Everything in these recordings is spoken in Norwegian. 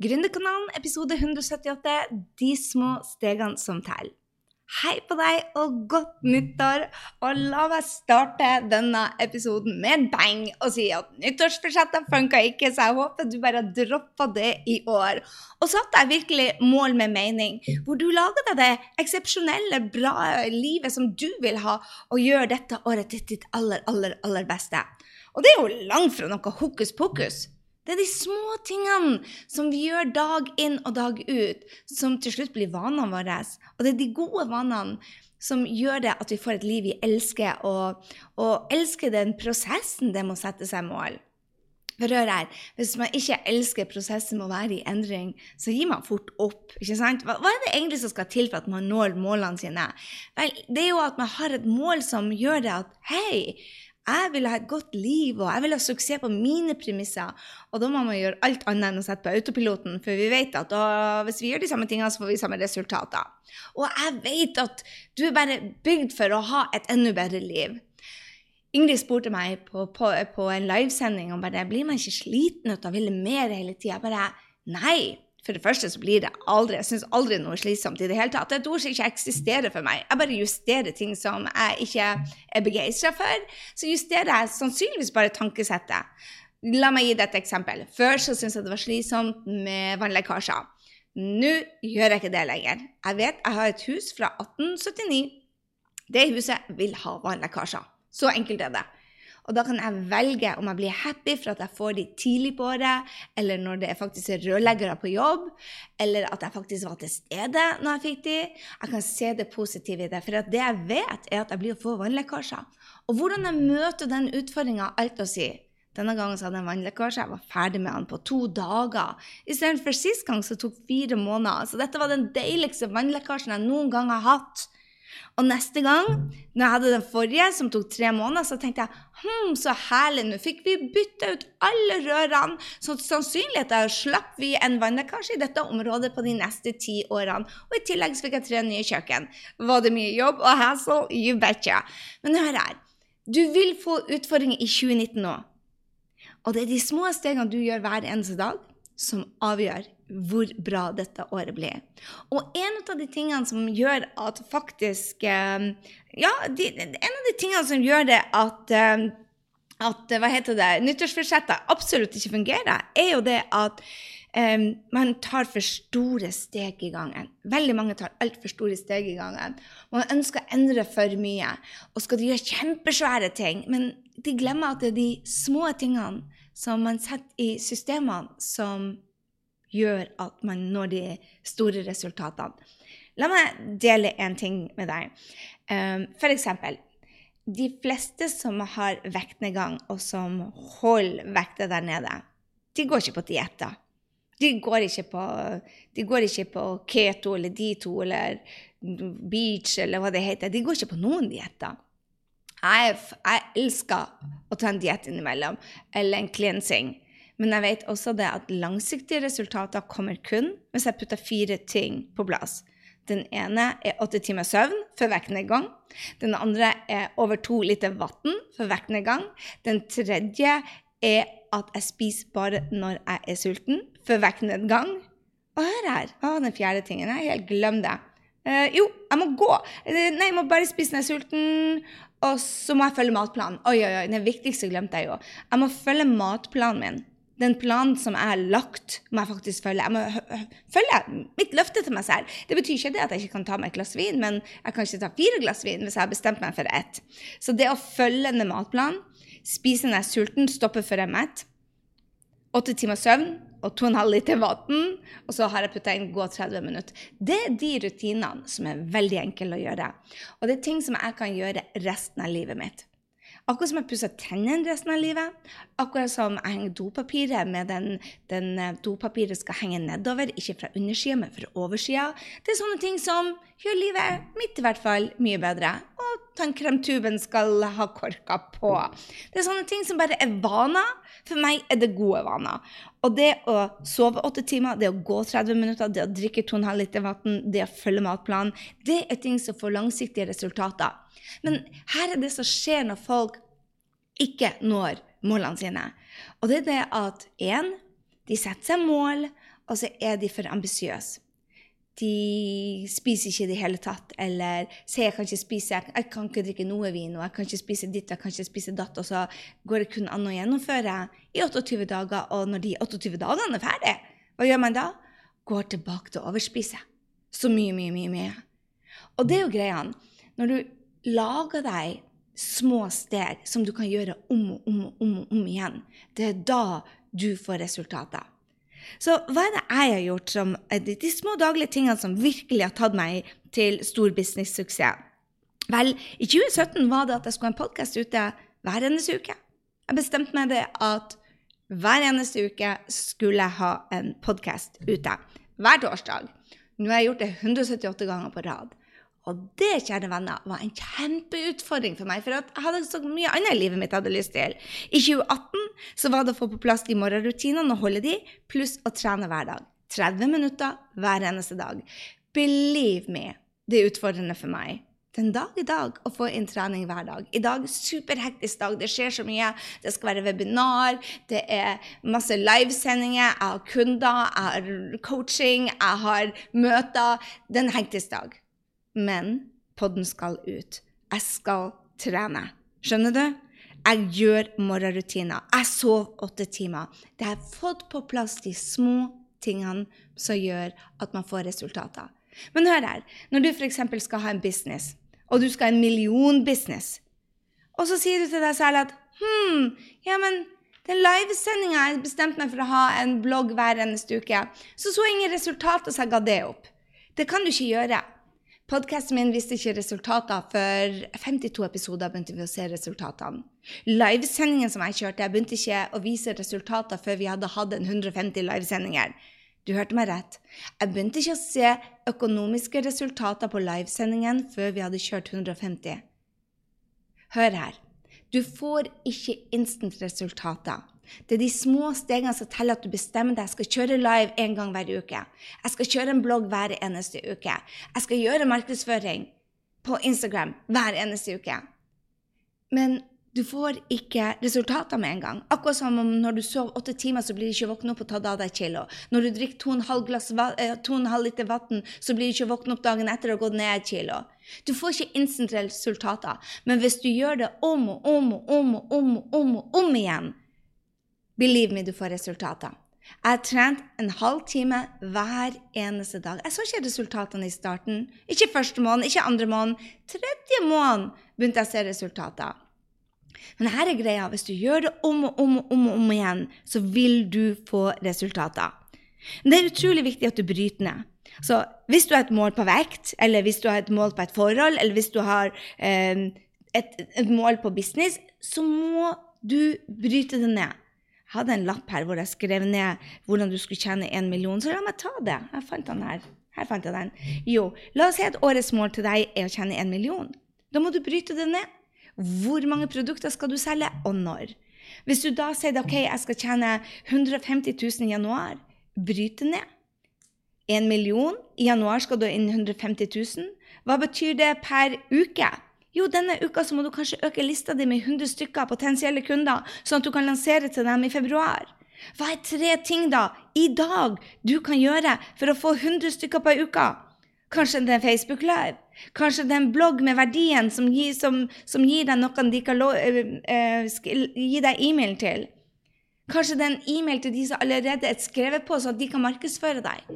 Gründerkanalen, episode 178 De små stegene som teller. Hei på deg og godt nyttår! Og la meg starte denne episoden med en bang og si at nyttårsbudsjettet funka ikke, så jeg håper du bare droppa det i år. Og satt deg virkelig mål med mening, hvor du lager deg det eksepsjonelle, bra livet som du vil ha, og gjør dette året til ditt aller, aller, aller beste. Og det er jo langt fra noe hokus pokus. Det er de små tingene som vi gjør dag inn og dag ut, som til slutt blir vanene våre. Og det er de gode vanene som gjør det at vi får et liv vi elsker, og, og elsker den prosessen det må sette seg mål. For hør her, Hvis man ikke elsker prosessen med å være i endring, så gir man fort opp. ikke sant? Hva, hva er det egentlig som skal til for at man når målene sine? Vel, Det er jo at man har et mål som gjør det at hei, jeg vil ha et godt liv, og jeg vil ha suksess på mine premisser. Og da må man gjøre alt annet enn å sette på autopiloten, for vi vet at hvis vi gjør de samme tingene, så får vi samme resultater. Og jeg vet at du er bare bygd for å ha et enda bedre liv. Ingrid spurte meg på, på, på en livesending om bare blir man ikke sliten av å ville mer hele tida. Bare nei. For det første så blir det aldri Jeg syns aldri noe slitsomt i det hele tatt. Det er et ord som ikke eksisterer for meg. Jeg bare justerer ting som jeg ikke er begeistra for. Så justerer jeg sannsynligvis bare tankesettet. La meg gi deg et eksempel. Før så syntes jeg det var slitsomt med vannlekkasjer. Nå gjør jeg ikke det lenger. Jeg vet jeg har et hus fra 1879. Det huset vil ha vannlekkasjer. Så enkelt er det. Og da kan jeg velge om jeg blir happy for at jeg får de tidlig på året, eller når det faktisk er rørleggere på jobb, eller at jeg faktisk var til stede når jeg fikk de. Jeg kan se det positive i det. For det jeg vet, er at jeg blir å få vannlekkasjer. Og hvordan jeg møter den utfordringa, alt å si. Denne gangen så hadde jeg en vannlekkasje. Jeg var ferdig med den på to dager. Istedenfor sist gang så tok fire måneder. Så dette var den deiligste vannlekkasjen jeg noen gang har hatt. Og neste gang, når jeg hadde den forrige, som tok tre måneder, så tenkte jeg hm, så herlig, nå fikk vi bytta ut alle rørene, så sannsynligheten slapp vi en vannlekkasje i dette området på de neste ti årene. Og i tillegg så fikk jeg tre nye kjøkken. Var det mye jobb og hassle? You betcha. Men hør her. Du vil få utfordringer i 2019 nå. Og det er de små stegene du gjør hver eneste dag, som avgjør hvor bra dette året blir. Og en av de tingene som gjør at faktisk eh, Ja, de, en av de tingene som gjør det at eh, at hva heter det, nyttårsforsettet absolutt ikke fungerer, er jo det at um, man tar for store steg i gangen. Veldig mange tar altfor store steg i gangen. Man ønsker å endre for mye og skal gjøre kjempesvære ting. Men de glemmer at det er de små tingene som man setter i systemene, som gjør at man når de store resultatene. La meg dele en ting med deg. Um, for eksempel, de fleste som har vektnedgang, og som holder vekta der nede, de går ikke på dietter. De går ikke på, går ikke på keto eller D2 eller beach eller hva det heter. De går ikke på noen dietter. Jeg, jeg elsker å ta en diett innimellom, eller en cleansing. Men jeg vet også det at langsiktige resultater kommer kun hvis jeg putter fire ting på plass. Den ene er åtte timer søvn for vektnedgang. Den andre er over to liter vann for vektnedgang. Den tredje er at jeg spiser bare når jeg er sulten for vektnedgang. Og hør her, Å, den fjerde tingen? Jeg helt glem det. Uh, jo, jeg må gå. Nei, jeg må bare spise når jeg er sulten. Og så må jeg følge matplanen. Oi, oi, oi, det viktigste glemte jeg jo. Jeg må følge matplanen min den planen som jeg har lagt, må jeg faktisk følge. Jeg må følge mitt løfte til meg selv. Det betyr ikke det at jeg ikke kan ta meg et glass vin, men jeg kan ikke ta fire glass vin hvis jeg har bestemt meg for ett. Så det å følge denne matplanen, spise når jeg er sulten, stoppe før jeg er mett, åtte timer søvn og to og en halv liter vann, og så har jeg putta inn gå 30 minutter. Det er de rutinene som er veldig enkle å gjøre. Og det er ting som jeg kan gjøre resten av livet mitt. Akkurat som jeg pusser tennene resten av livet. Akkurat som jeg henger dopapiret med den, den eh, dopapiret skal henge nedover, ikke fra undersida, men fra oversida. Det er sånne ting som gjør livet mitt i hvert fall mye bedre. Og tannkremtuben skal ha korka på. Det er sånne ting som bare er vaner. For meg er det gode vaner. Og det å sove åtte timer, det å gå 30 minutter, det å drikke 2,5 liter vann, det å følge matplanen, det er ting som får langsiktige resultater. Men her er det som skjer når folk ikke når målene sine. Og det er det at én, de setter seg mål, og så er de for ambisiøse. De spiser ikke i det hele tatt, eller sier jeg kan ikke spise, jeg, jeg kan ikke drikke noe vin, og jeg kan ikke spise ditt, jeg kan ikke spise datt, og så går det kun an å gjennomføre i 28 dager, og når de 28 dagene er ferdig, hva gjør man da? Går tilbake til å overspise. Så mye, mye, mye, mye. Og det er jo greia. Når du lager deg små steg som du kan gjøre om og om og om, om igjen, det er da du får resultater. Så hva er det jeg har gjort som de, de små daglige tingene som virkelig har tatt meg til stor business-suksess? Vel, i 2017 var det at jeg skulle ha en podkast ute hver eneste uke. Jeg bestemte meg det at hver eneste uke skulle jeg ha en podkast ute. Hver torsdag. Nå har jeg gjort det 178 ganger på rad. Og det, kjære venner, var en kjempeutfordring for meg, for jeg hadde så mye annet i livet mitt jeg hadde lyst til. I 2018 så var det å få på plass de morgenrutinene og holde de, pluss å trene hver dag. 30 minutter hver eneste dag. Believe me, det er utfordrende for meg. Den dag i dag å få inn trening hver dag. I dag superhektisk dag. Det skjer så mye. Det skal være webinar, det er masse livesendinger, jeg har kunder, jeg har coaching, jeg har møter. Det er en hektisk dag men podden skal ut. Jeg skal trene. Skjønner du? Jeg gjør morgenrutiner. Jeg sover åtte timer. Det har fått på plass de små tingene som gjør at man får resultater. Men hør her. Når du f.eks. skal ha en business, og du skal ha en millionbusiness, og så sier du til deg selv at hm, ja, men den livesendinga jeg bestemte meg for å ha en blogg hver eneste uke, så så ingen resultater, så jeg ga det opp. Det kan du ikke gjøre. Podkasten min viste ikke resultater før 52 episoder begynte vi å se resultatene. Livesendingen som jeg kjørte, jeg begynte ikke å vise resultater før vi hadde hatt en 150 livesendinger. Du hørte meg rett. Jeg begynte ikke å se økonomiske resultater på livesendingen før vi hadde kjørt 150. Hør her. Du får ikke instant-resultater. Det er de små stegene som teller at du bestemmer deg. Jeg skal kjøre live en gang hver uke. Jeg skal kjøre en blogg hver eneste uke. Jeg skal gjøre markedsføring på Instagram hver eneste uke. Men du får ikke resultater med en gang. Akkurat som om når du sover åtte timer, så blir du ikke våkne opp og tatt av deg kilo. Når du drikker 2,5 eh, liter vann, så blir du ikke våkne opp dagen etter og gått ned et kilo. Du får ikke instant resultater. Men hvis du gjør det om og om og om og om, og om, og om igjen, Believe me, du får resultater. Jeg har trent en halv time hver eneste dag. Jeg så ikke resultatene i starten. Ikke første måned, ikke andre måned. Tredje måned begynte jeg å se resultater. Men her er greia. Hvis du gjør det om og om og om, om igjen, så vil du få resultater. Men det er utrolig viktig at du bryter ned. Så hvis du har et mål på vekt, eller hvis du har et mål på et forhold, eller hvis du har eh, et, et mål på business, så må du bryte det ned hadde en lapp her hvor jeg skrev ned hvordan du skulle tjene én million. Så la meg ta det. Jeg fant den her. Her fant jeg den. Jo, la oss si at årets mål til deg er å tjene én million. Da må du bryte det ned. Hvor mange produkter skal du selge, og når? Hvis du da sier ok, jeg skal tjene 150 000 i januar, bryt det ned. En million. I januar skal du inn 150 000. Hva betyr det per uke? Jo, denne uka så må du kanskje øke lista di med 100 stykker potensielle kunder, sånn at du kan lansere til dem i februar. Hva er tre ting da, i dag, du kan gjøre for å få 100 stykker på ei uke? Kanskje det er Facebook Live? Kanskje det er en blogg med verdien som gir, som, som gir deg noe de kan uh, uh, gi deg e-mail til? Kanskje det er en e-mail til de som allerede er skrevet på, så at de kan markedsføre deg?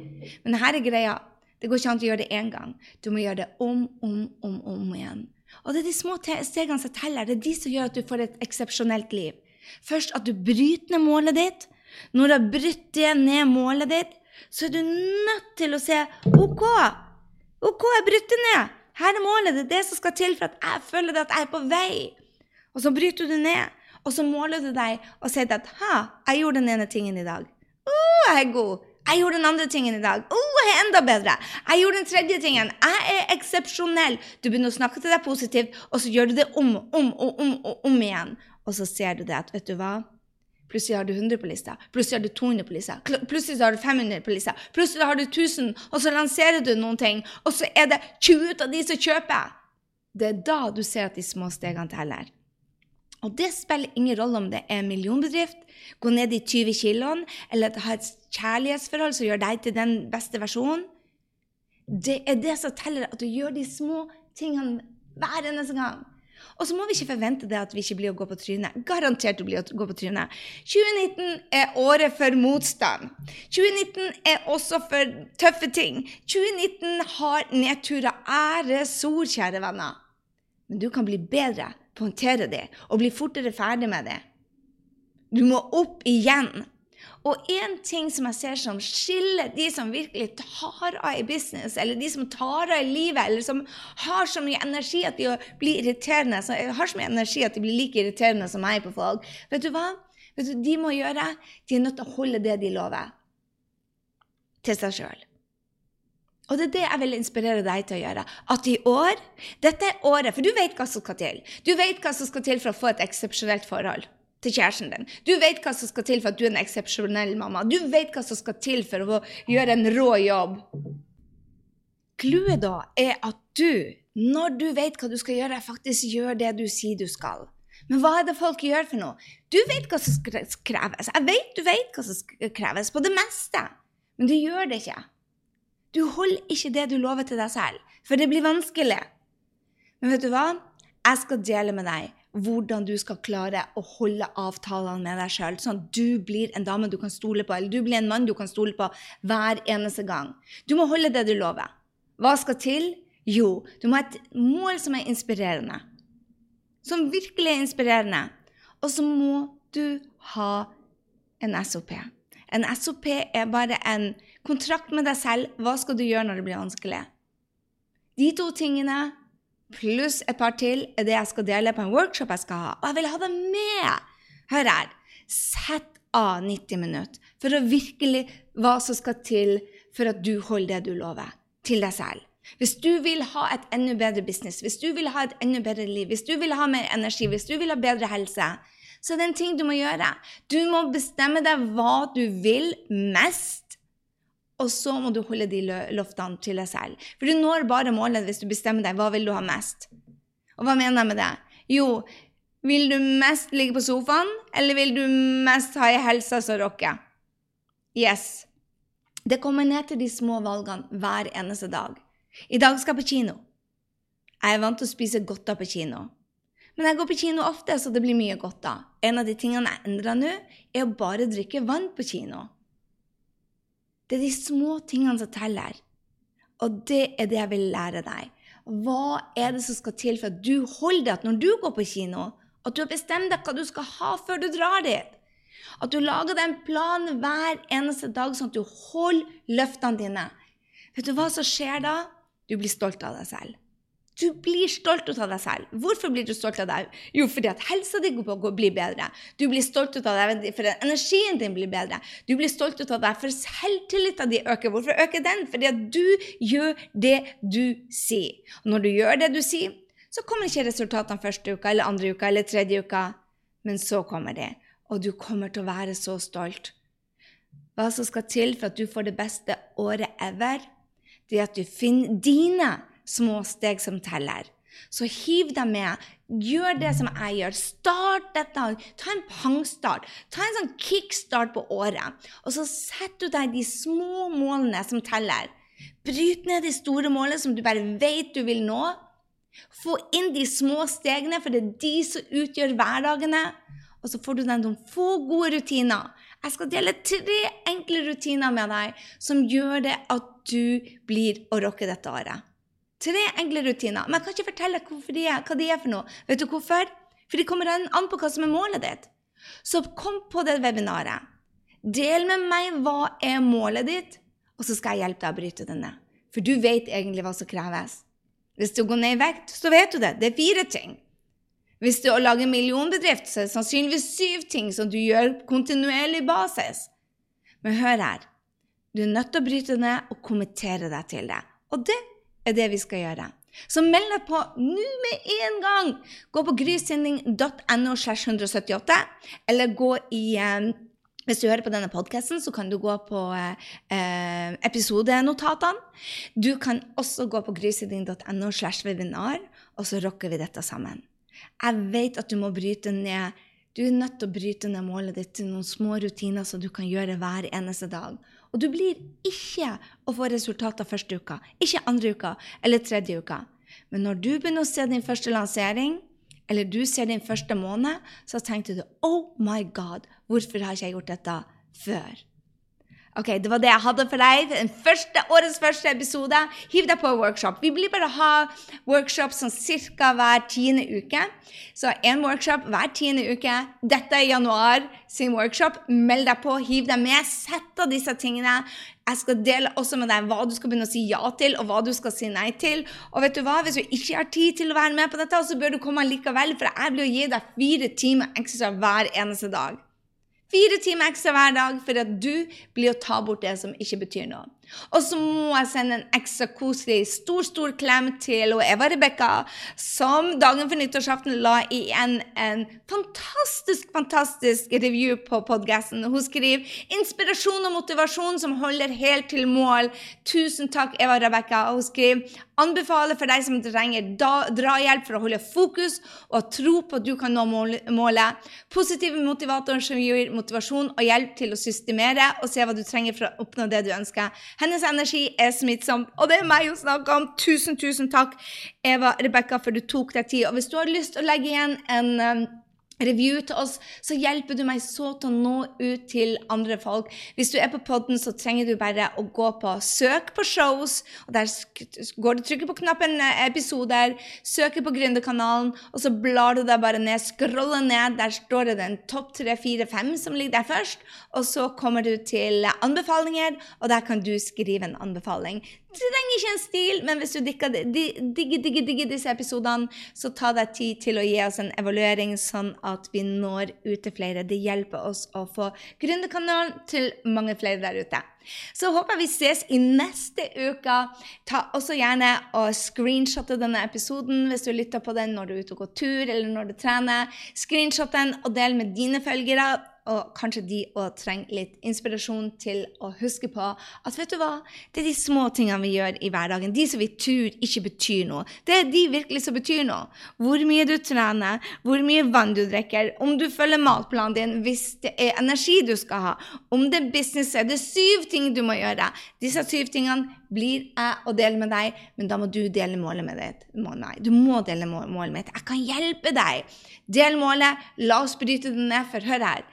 Men her er greia. Det går ikke an å gjøre det én gang. Du må gjøre det om, om, om, om igjen. Og det er de små stegene som teller. Det er de som gjør at du får et eksepsjonelt liv. Først at du bryter ned målet ditt. Når du har brutt ned målet ditt, så er du nødt til å se OK, OK, jeg bryter ned. Her er målet. Det er det som skal til for at jeg føler at jeg er på vei. Og så bryter du ned, og så måler du deg og sier at ha, jeg gjorde den ene tingen i dag. Å, jeg er god. Jeg gjorde den andre tingen i dag. Oh, jeg er enda bedre. Jeg gjorde den tredje tingen. Jeg er eksepsjonell. Du begynner å snakke til deg positivt, og så gjør du det om om og om, og om igjen. Og så ser du det at vet du hva? Plutselig har du 100 på lista. Plutselig har du 200 på lista. Plutselig har du 500 på lista. Plutselig har du 1000, og så lanserer du noen ting, og så er det 20 av de som kjøper. Det er da du ser at de små stegene teller. Og det spiller ingen rolle om det er en millionbedrift, gå ned i 20 kiloene, eller ha et kjærlighetsforhold som gjør deg til den beste versjonen. Det er det som teller, at du gjør de små tingene hver eneste gang. Og så må vi ikke forvente det at vi ikke blir å gå på trynet. Garantert du blir å gå på trynet. 2019 er året for motstand. 2019 er også for tøffe ting. 2019 har nedturer. Ære sor, kjære venner. Men du kan bli bedre på håndtere det og bli fortere ferdig med det. Du må opp igjen. Og én ting som jeg ser som skiller de som virkelig tar av i business, eller de som tar av i livet, eller som har så mye energi at de blir irriterende, har så mye energi at de blir like irriterende som meg på folk Vet du hva? Vet du, de må gjøre, de er nødt til å holde det de lover, til seg sjøl. Og det er det jeg vil inspirere deg til å gjøre. At i år Dette er året, for du vet hva som skal til. Du vet hva som skal til for å få et eksepsjonelt forhold til kjæresten din. Du vet hva som skal til for at du er en eksepsjonell mamma. Du vet hva som skal til for å gjøre en rå jobb. Clouet da er at du, når du vet hva du skal gjøre, faktisk gjør det du sier du skal. Men hva er det folk gjør for noe? Du vet hva som kreves. Jeg vet du vet hva som kreves på det meste. Men du gjør det ikke. Du holder ikke det du lover til deg selv, for det blir vanskelig. Men vet du hva? Jeg skal dele med deg hvordan du skal klare å holde avtalene med deg sjøl, sånn at du blir en dame du kan stole på, eller du blir en mann du kan stole på hver eneste gang. Du må holde det du lover. Hva skal til? Jo, du må ha et mål som er inspirerende. Som virkelig er inspirerende. Og så må du ha en SOP. En SOP er bare en kontrakt med deg selv. Hva skal du gjøre når det blir vanskelig? De to tingene pluss et par til er det jeg skal dele på en workshop jeg skal ha. Og jeg vil ha deg med! Hør her. Sett av 90 minutter for å virkelig hva som skal til for at du holder det du lover, til deg selv. Hvis du vil ha et enda bedre business, hvis du vil ha et enda bedre liv, hvis du vil ha mer energi, hvis du vil ha bedre helse, så det er en ting du må gjøre. Du må bestemme deg hva du vil mest, og så må du holde de løftene til deg selv. For du når bare målet hvis du bestemmer deg hva vil du ha mest. Og hva mener jeg med det? Jo, vil du mest ligge på sofaen, eller vil du mest ha ei helse som rocker? Yes. Det kommer ned til de små valgene hver eneste dag. I dag skal jeg på kino. Jeg er vant til å spise godter på kino. Men jeg går på kino ofte, så det blir mye godt da. En av de tingene jeg endrer nå, er å bare drikke vann på kino. Det er de små tingene som teller. Og det er det jeg vil lære deg. Hva er det som skal til for at du holder det at når du går på kino, at du har bestemt deg hva du skal ha før du drar dit? At du lager deg en plan hver eneste dag, sånn at du holder løftene dine. Vet du hva som skjer da? Du blir stolt av deg selv. Du blir stolt av deg selv. Hvorfor blir du stolt av deg? Jo, fordi at helsa di blir bedre. Du blir stolt av deg fordi energien din blir bedre. Du blir stolt av deg for selvtilliten din øker. Hvorfor øker den? Fordi at du gjør det du sier. Og når du gjør det du sier, så kommer ikke resultatene første uka eller andre uka eller tredje uka. Men så kommer det, og du kommer til å være så stolt. Hva som skal til for at du får det beste året ever, det er at du finner dine små steg som teller. Så hiv deg med. Gjør det som jeg gjør. Start dette. Ta en pangstart. Ta en sånn kickstart på året. Og så setter du deg de små målene som teller. Bryt ned de store målene som du bare vet du vil nå. Få inn de små stegene, for det er de som utgjør hverdagene. Og så får du deg noen få gode rutiner. Jeg skal dele tre enkle rutiner med deg som gjør det at du blir å rocke dette året. Tre enkle rutiner. Men jeg kan ikke fortelle de hva de er for noe. Vet du hvorfor? For de kommer an på hva som er målet ditt. Så kom på det webinaret. Del med meg hva er målet ditt, og så skal jeg hjelpe deg å bryte det ned. For du vet egentlig hva som kreves. Hvis du går ned i vekt, så vet du det. Det er fire ting. Hvis du lager millionbedrift, så er det sannsynligvis syv ting som du gjør kontinuerlig basis. Men hør her. Du er nødt til å bryte det ned og kommentere deg til det. Og det er det vi skal gjøre. Så meld deg på nå med en gang! Gå på grysending.no slash 178, eller gå i eh, hvis du hører på denne podkasten, så kan du gå på eh, episodenotatene. Du kan også gå på grysynding.no slash webinar, og så rocker vi dette sammen. Jeg vet at du må bryte ned. Du er nødt til å bryte ned målet ditt til noen små rutiner som du kan gjøre hver eneste dag. Og du blir ikke å få resultater første uka, ikke andre uka eller tredje uka. Men når du begynner å se din første lansering, eller du ser din første måned, så tenkte du Oh my God, hvorfor har ikke jeg gjort dette før? Ok, Det var det jeg hadde for deg. Den første, årets første episode. Hiv deg på workshop. Vi blir bare ha workshop sånn ca. hver tiende uke. Så én workshop hver tiende uke. Dette er januar sin workshop. Meld deg på, hiv deg med. Sett av disse tingene. Jeg skal dele også med deg hva du skal begynne å si ja til, og hva du skal si nei til. Og vet du hva? Hvis du ikke har tid til å være med på dette, så bør du komme likevel, for jeg blir å gi deg fire timer ekstra hver eneste dag. Fire timer ekstra hver dag for at du blir å ta bort det som ikke betyr noe. Og så må jeg sende en ekstra koselig stor stor klem til Eva Rebekka, som dagen for nyttårsaften la igjen en fantastisk fantastisk review på podkasten. Hun skriver 'Inspirasjon og motivasjon som holder helt til mål'. Tusen takk, Eva Rebekka. Hun skriver 'Anbefaler for deg som trenger drahjelp for å holde fokus og tro på at du kan nå målet'. Positive motivatorer som gir motivasjon og hjelp til å systemere og se hva du trenger for å oppnå det du ønsker. Hennes energi er smittsom, og det er meg hun snakker om. Tusen, tusen takk, Eva Rebekka, for du tok deg tid. Og hvis du har lyst til å legge igjen en um, review til oss, så hjelper du meg så til å nå ut til andre folk. Hvis du er på podden, så trenger du bare å gå på 'søk på shows', og der går du trykker på knappen eh, 'episoder', søker på Gründerkanalen, og så blar du deg bare ned, scroller ned, der står det den topp 3, 4, 5 som ligger der først, og så kommer du til anbefalinger, og der kan du skrive en anbefaling. Ikke en stil, men hvis du digger, digger, digger, digger disse episodene, så ta deg tid til å gi oss en evaluering, sånn at vi når ut til flere. Det hjelper oss å få Gründerkanalen til mange flere der ute. Så håper jeg vi ses i neste uke. Ta også gjerne og screenshotte denne episoden hvis du lytter på den når du er ute og går tur eller når du trener. Screenshot den og del med dine følgere og kanskje de òg trenger litt inspirasjon til å huske på at vet du hva, det er de små tingene vi gjør i hverdagen, de som vi tror ikke betyr noe. Det er de virkelig som betyr noe. Hvor mye du trener, hvor mye vann du drikker, om du følger matplanen din, hvis det er energi du skal ha, om det er business, er det syv ting du må gjøre. Disse syv tingene blir jeg å dele med deg, men da må du dele målet med deg. Nei, du må dele målet mitt. Jeg kan hjelpe deg. Del målet. La oss bryte det ned, for hør her.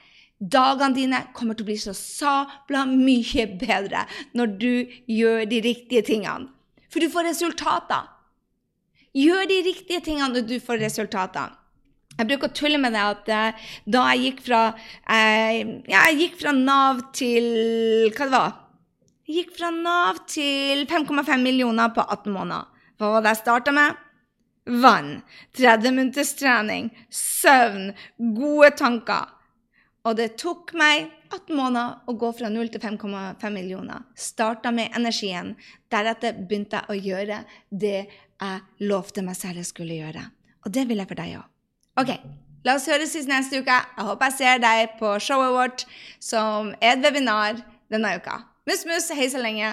Dagene dine kommer til å bli så sabla mye bedre når du gjør de riktige tingene. For du får resultater. Gjør de riktige tingene når du får resultater. Jeg bruker å tulle med det at uh, da jeg gikk fra eh, jeg gikk fra Nav til Hva det var Jeg gikk fra Nav til 5,5 millioner på 18 måneder. Hva var det jeg starta med? Vann, 30 minutters trening, søvn, gode tanker. Og det tok meg 18 måneder å gå fra 0 til 5,5 millioner. Starta med energien. Deretter begynte jeg å gjøre det jeg lovte meg selv jeg skulle gjøre. Og det vil jeg for deg òg. OK, la oss høres i neste uke. Jeg håper jeg ser deg på showet vårt, som er et webinar denne uka. Mus, mus, hei så lenge.